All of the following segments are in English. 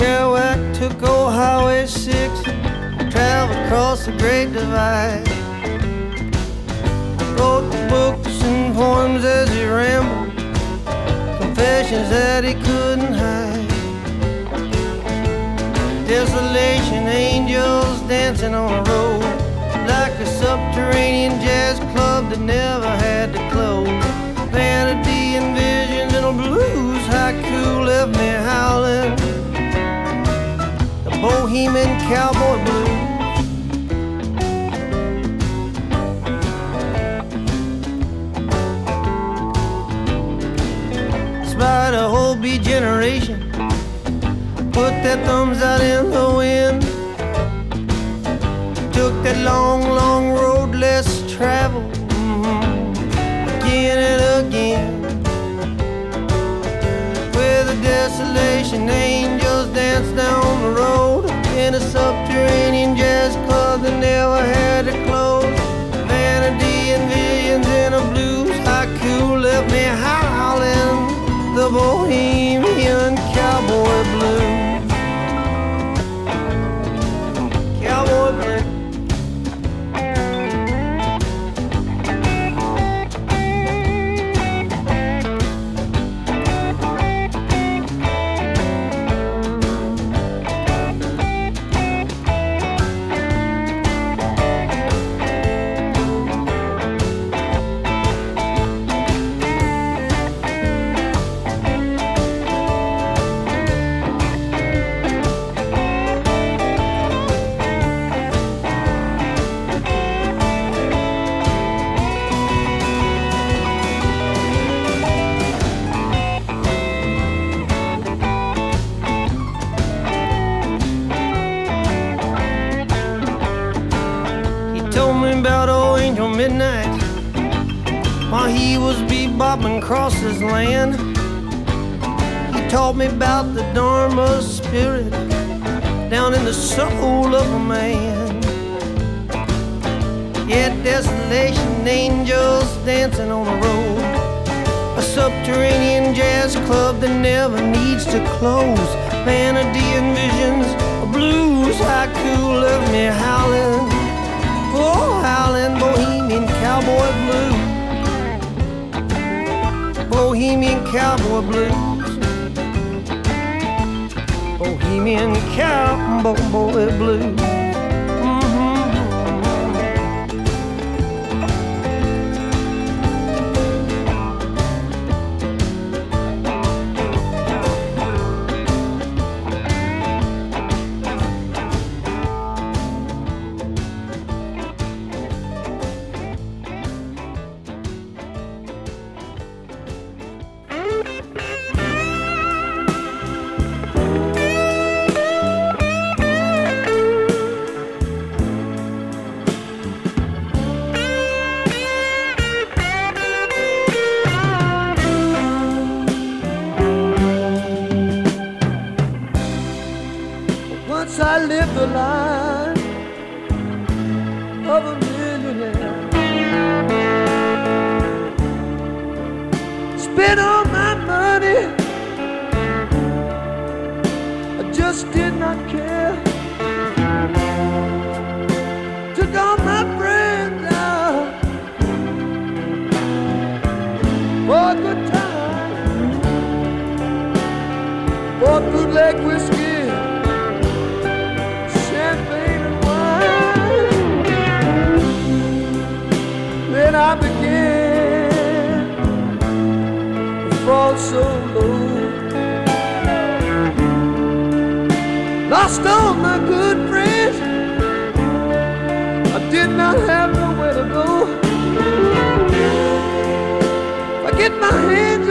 Kerouac took old Highway 6, traveled across the Great Divide. Wrote books and poems as he rambled, confessions that he couldn't hide. Desolation, angels dancing on the road, like a subterranean jazz club that never had to close. Vanity and visions and a blues haiku left me howling. Bohemian cowboy blues. Despite a whole beat generation, put their thumbs out in the wind. Took that long, long road less traveled mhm, again and again. Where the desolation angels dance down the road in a subterranean jazz club that never had to close. Vanity and visions in a blues haiku left me howling the bohemian he was bebopping across his land. He taught me about the Dharma spirit down in the soul of a man. Yet desolation, angels dancing on the road. A subterranean jazz club that never needs to close. Vanity and visions, a blues haiku left me howling. Oh, howling Bohemian cowboy blues. Bohemian cowboy blues. Bohemian cowboy blues. Spent all my money. I just did not care. All my good friends. I did not have nowhere to go. I get my hands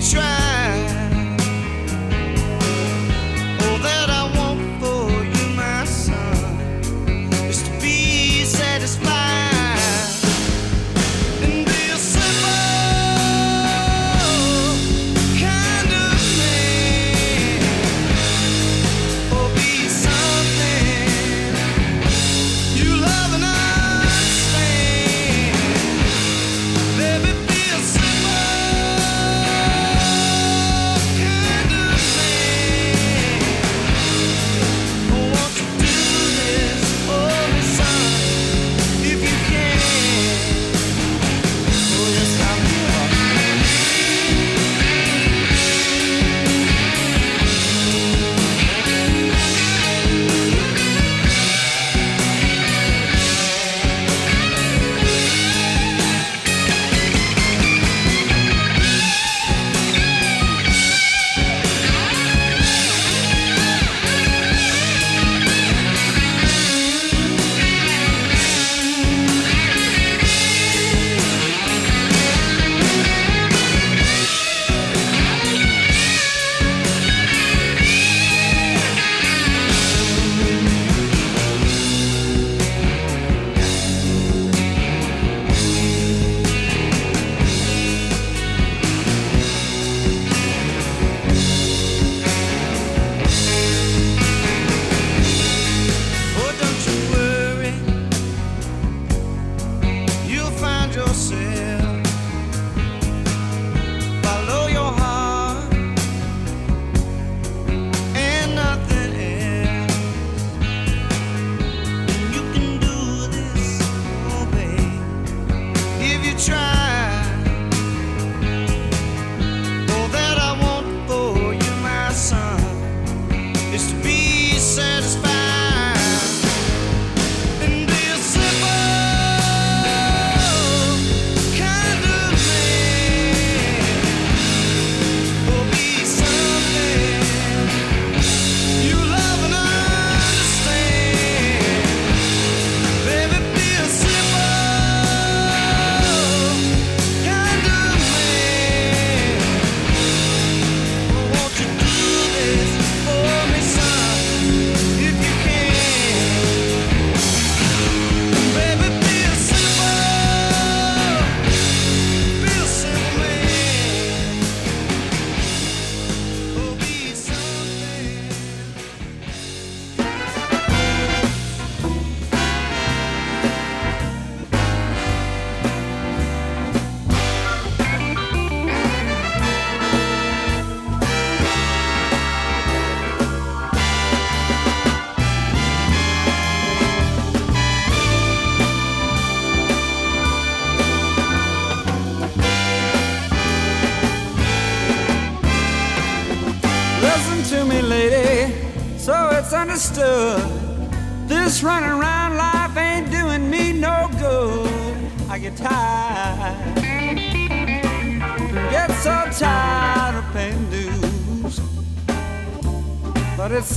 try.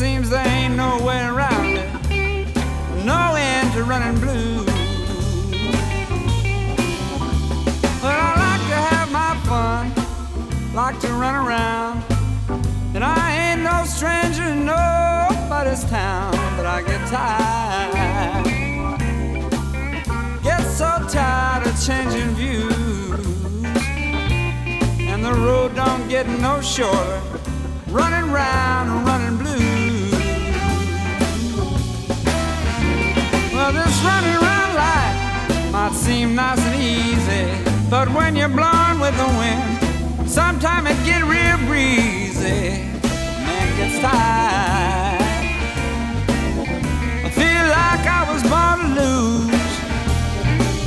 Seems there ain't no way around it, no end to running blues. But I like to have my fun, like to run around. And I ain't no stranger in nobody's town, but I get tired. Get so tired of changing views. And the road don't get no shorter. Running round and running this running around life might seem nice and easy, but when you're blowing with the wind, sometime it get real breezy. Man gets tired. I feel like I was born to lose,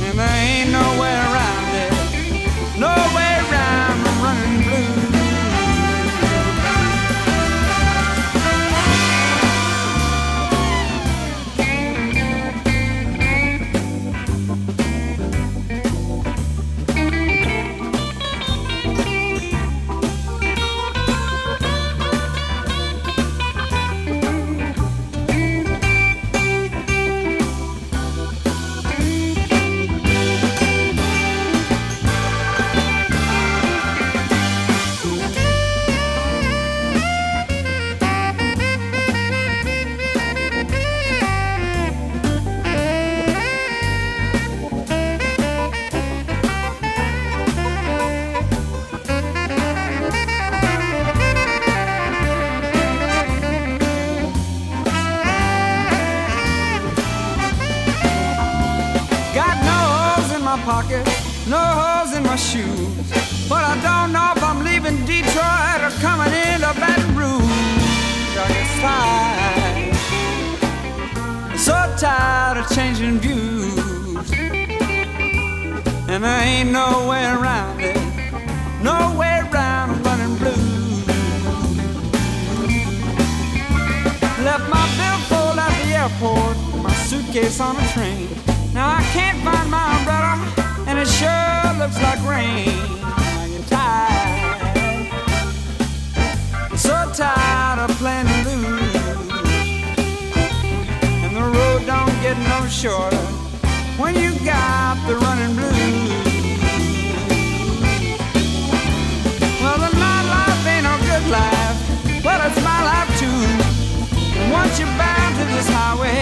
and there ain't no way around it. No way But I don't know if I'm leaving Detroit or coming into Baton Rouge. I get tired, so tired of changing views. And there ain't no way around it, no way around running blue. Left my billfold at the airport, my suitcase on a train. Now I can't find my umbrella, and it sure looks like rain. I get tired, so tired of playing to lose, and the road don't get no shorter when you got the running blues. Well, the nightlife ain't no good life, but it's my life too. Once you're bound to this highway,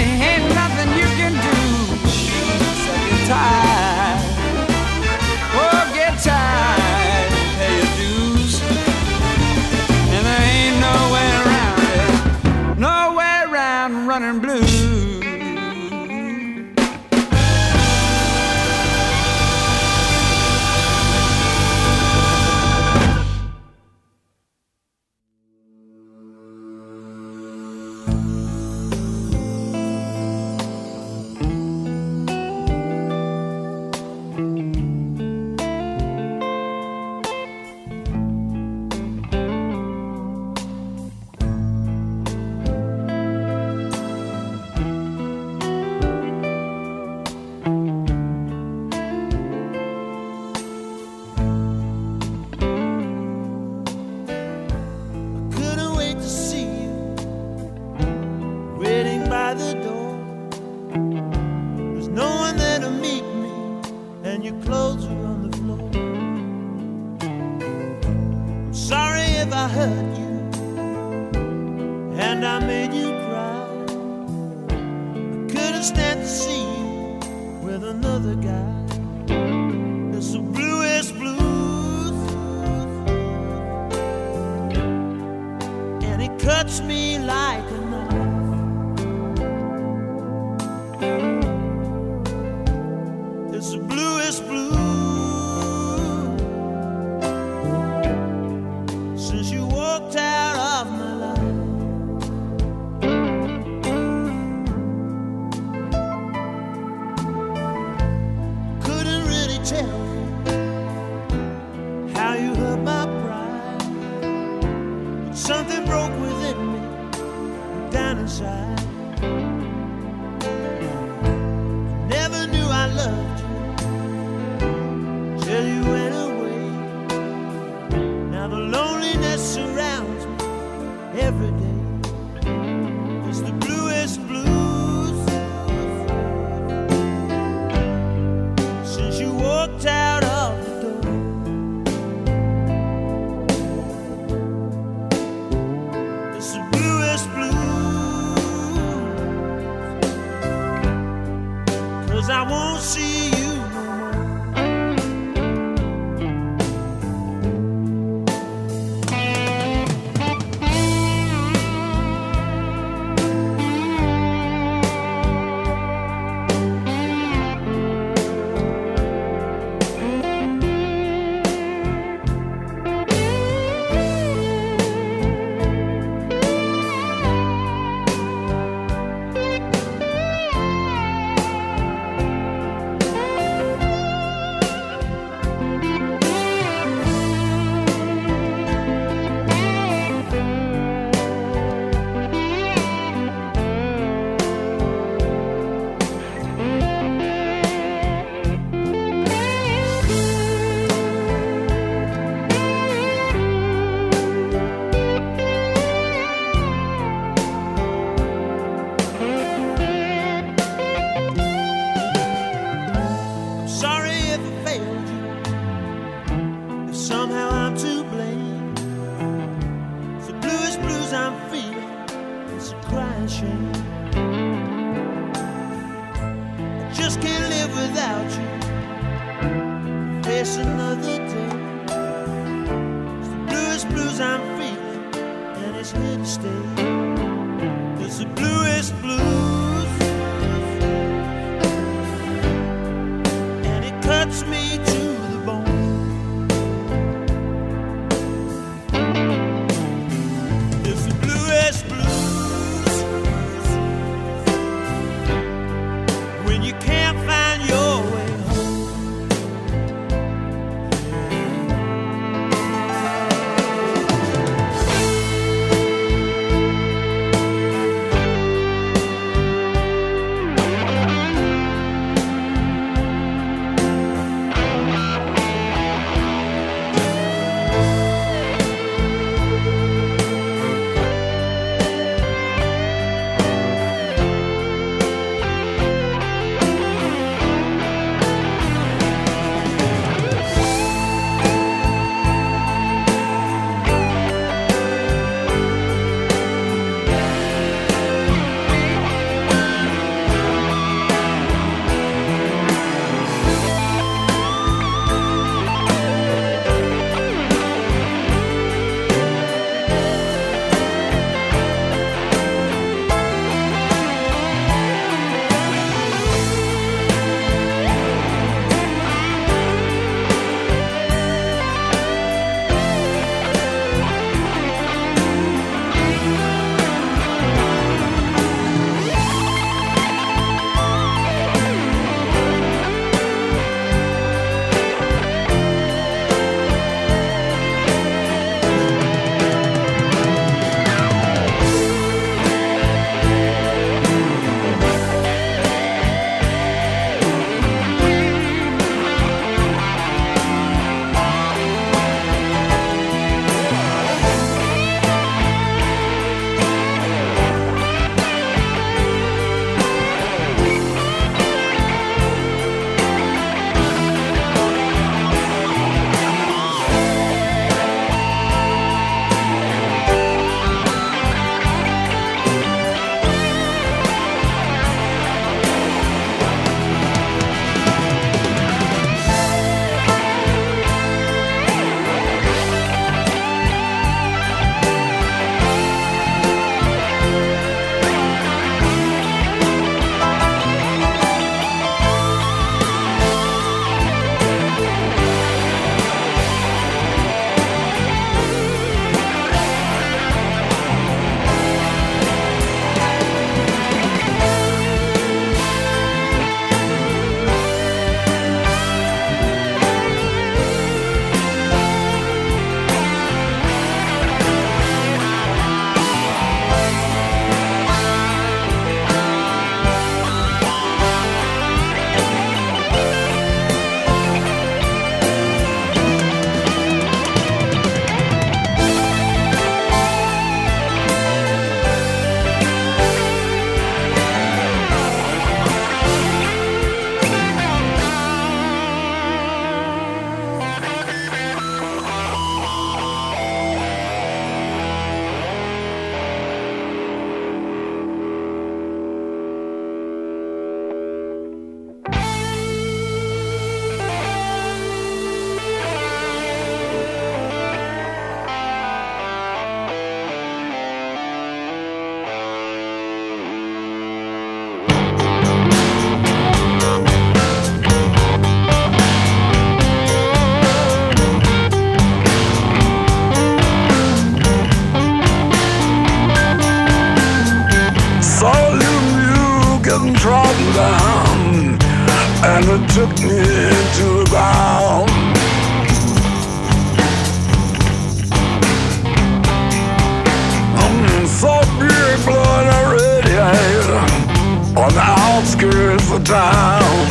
outskirts of town.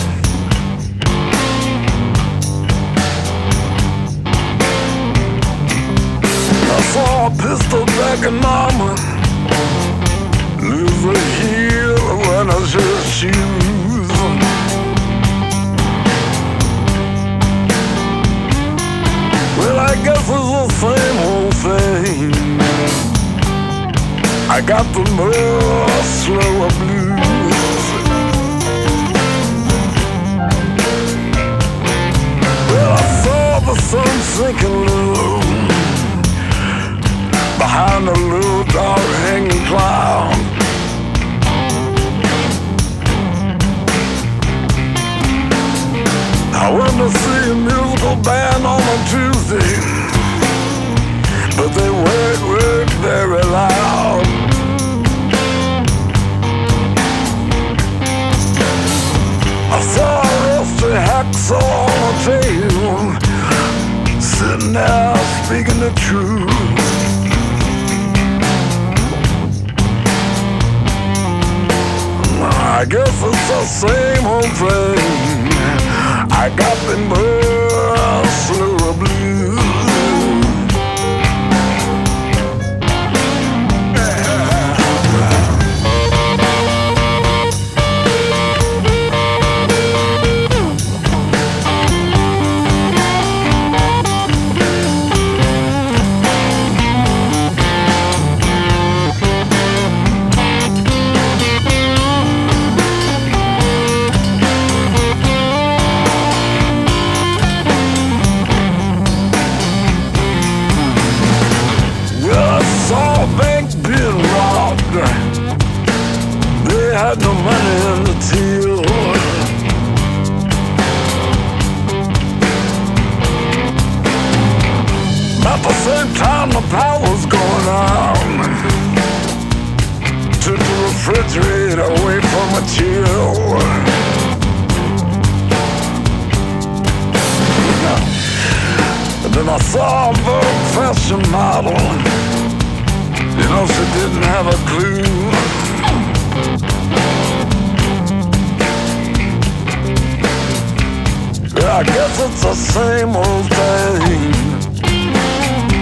I saw a pistol dragging mama. lose a heel when I just shoes. Well, I guess it's the same old thing. I got the most slower blues. The sun sinking low behind a little dark hanging cloud. I went to see a musical band on a Tuesday, but they weren't, weren't very loud. I saw a rusty hacksaw on a table, sitting there speaking the truth. I guess it's the same old thing. I got them slow blues. Had no money in the till. At the same time, the power's going on. Took the refrigerator away from a chill. And then I saw a fashion model. You know, she didn't have a clue. I guess it's the same old thing.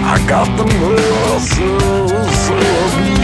I got the real slow, slow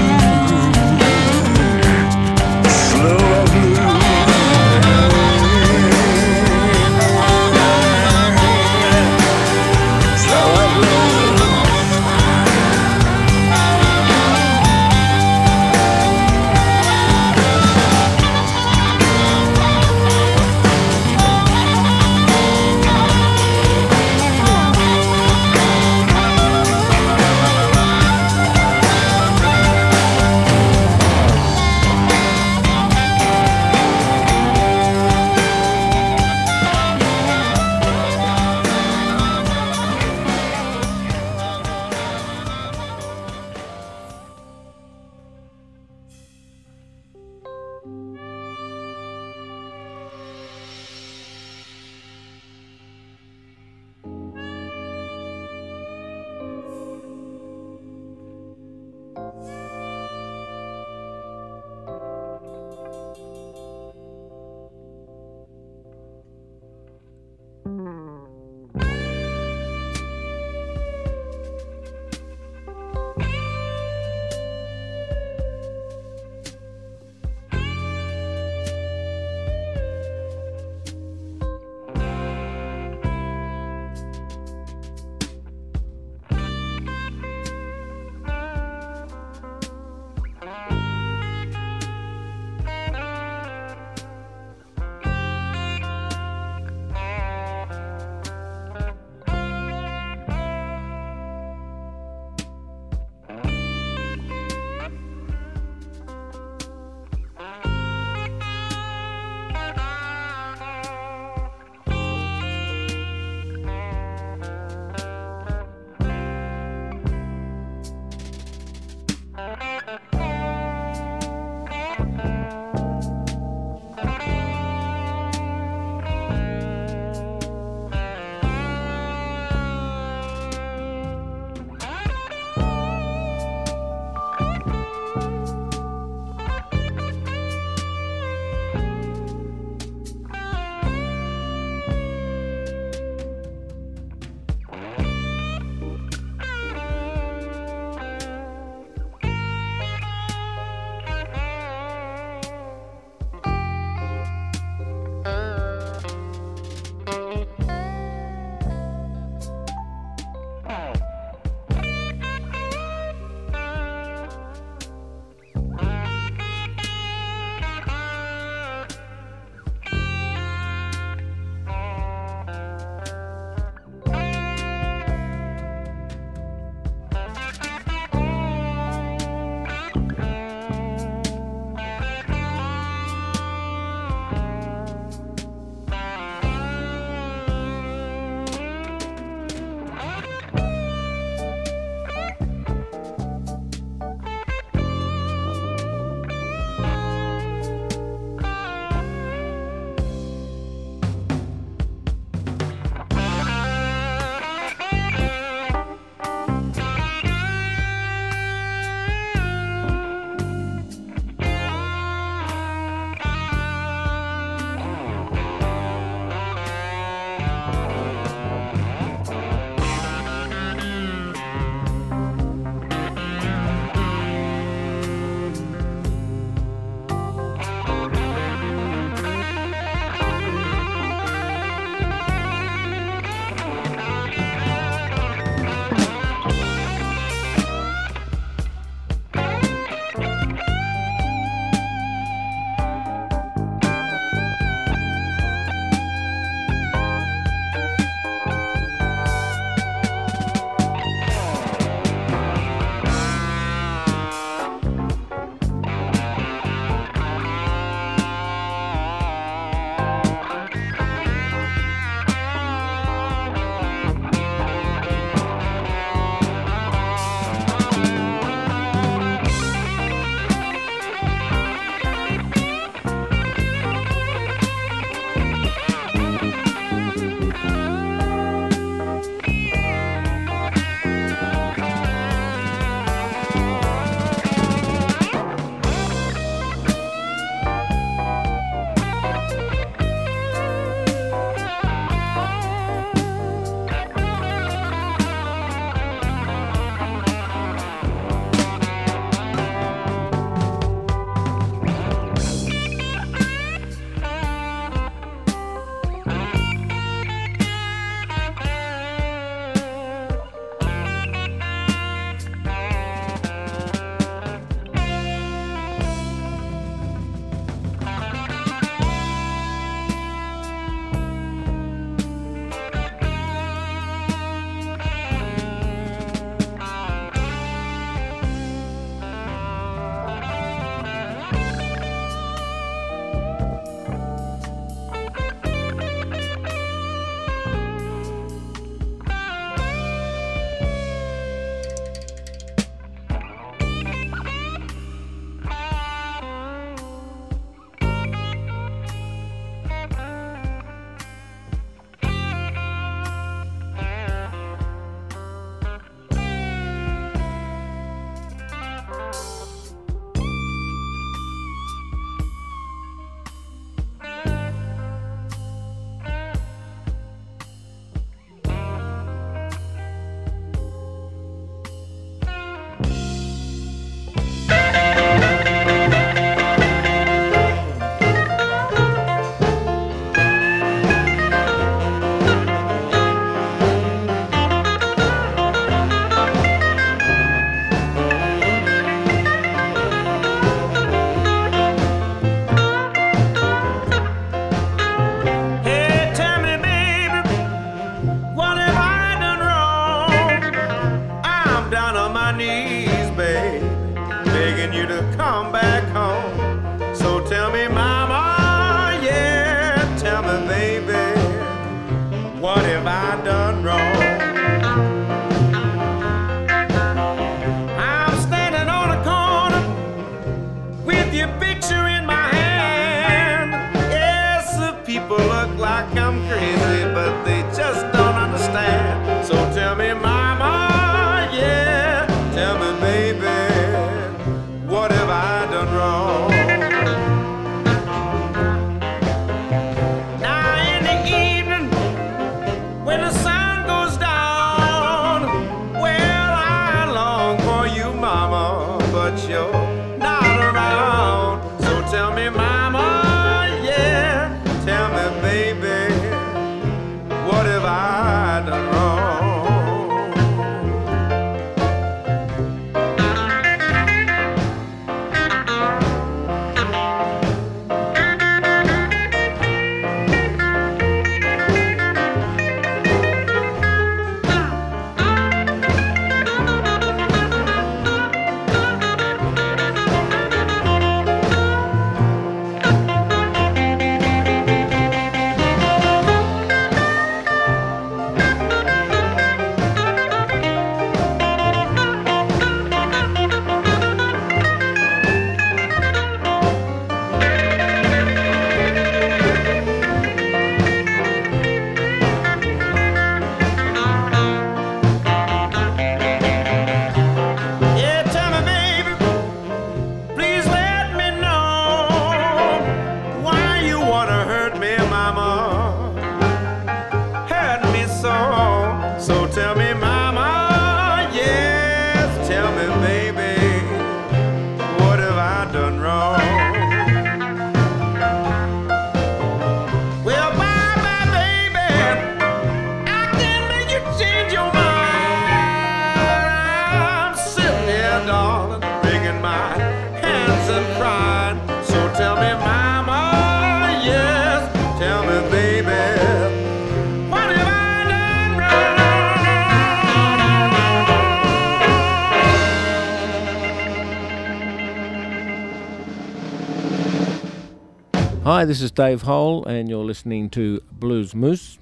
this is Dave Hole, and you're listening to Blues Moose.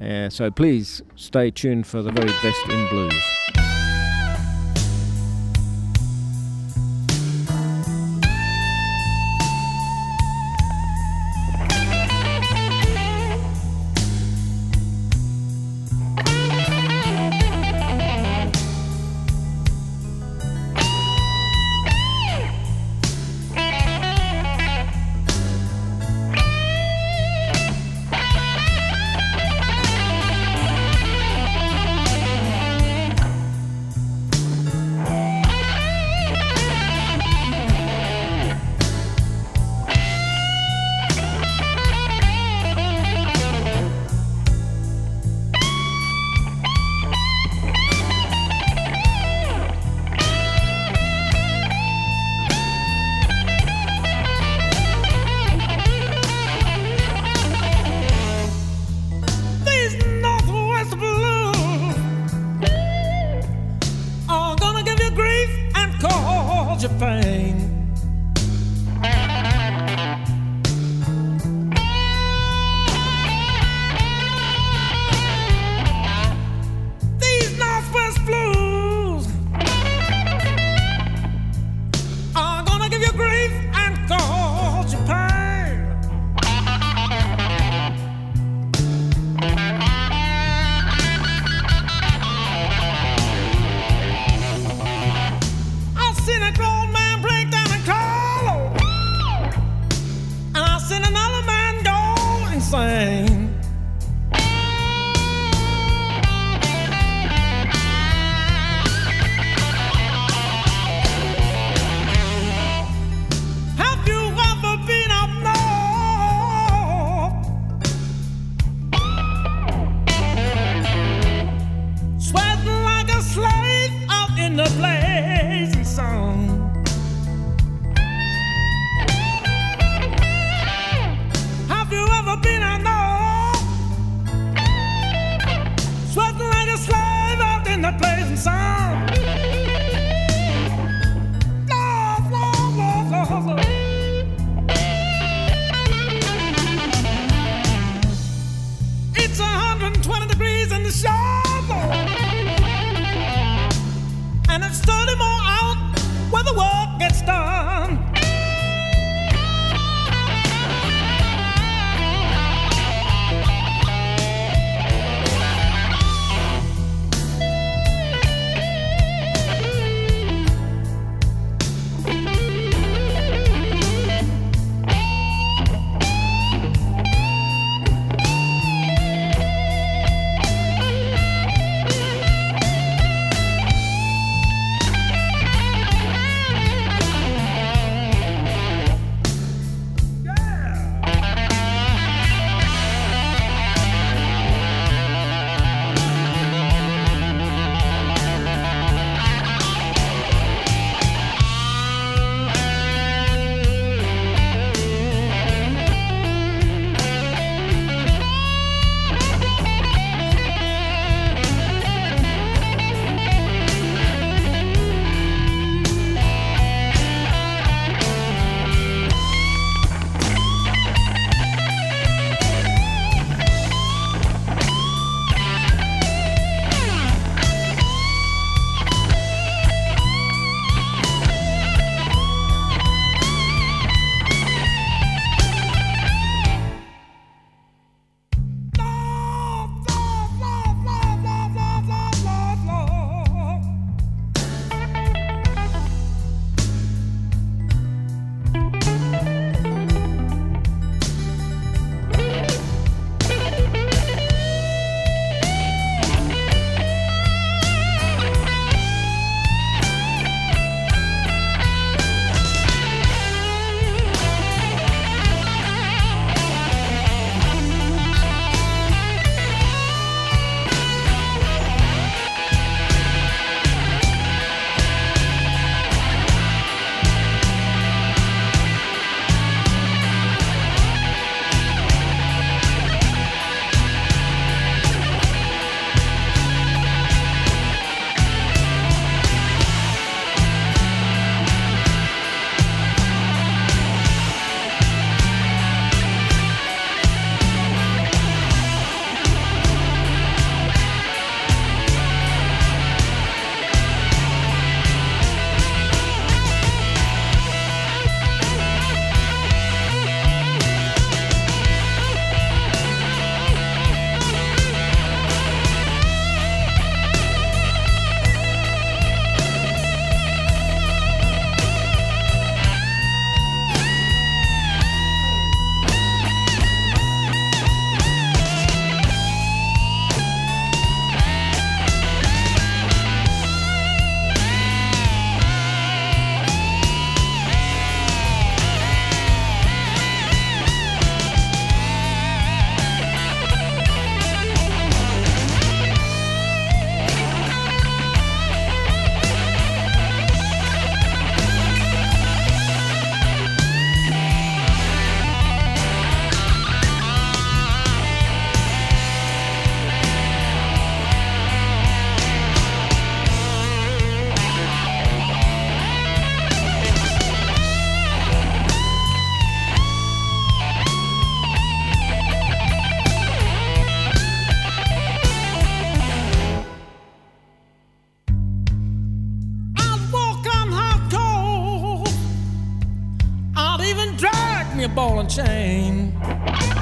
Uh, so please stay tuned for the very best in blues. and it's thirty more them all out where the work gets done. Chain.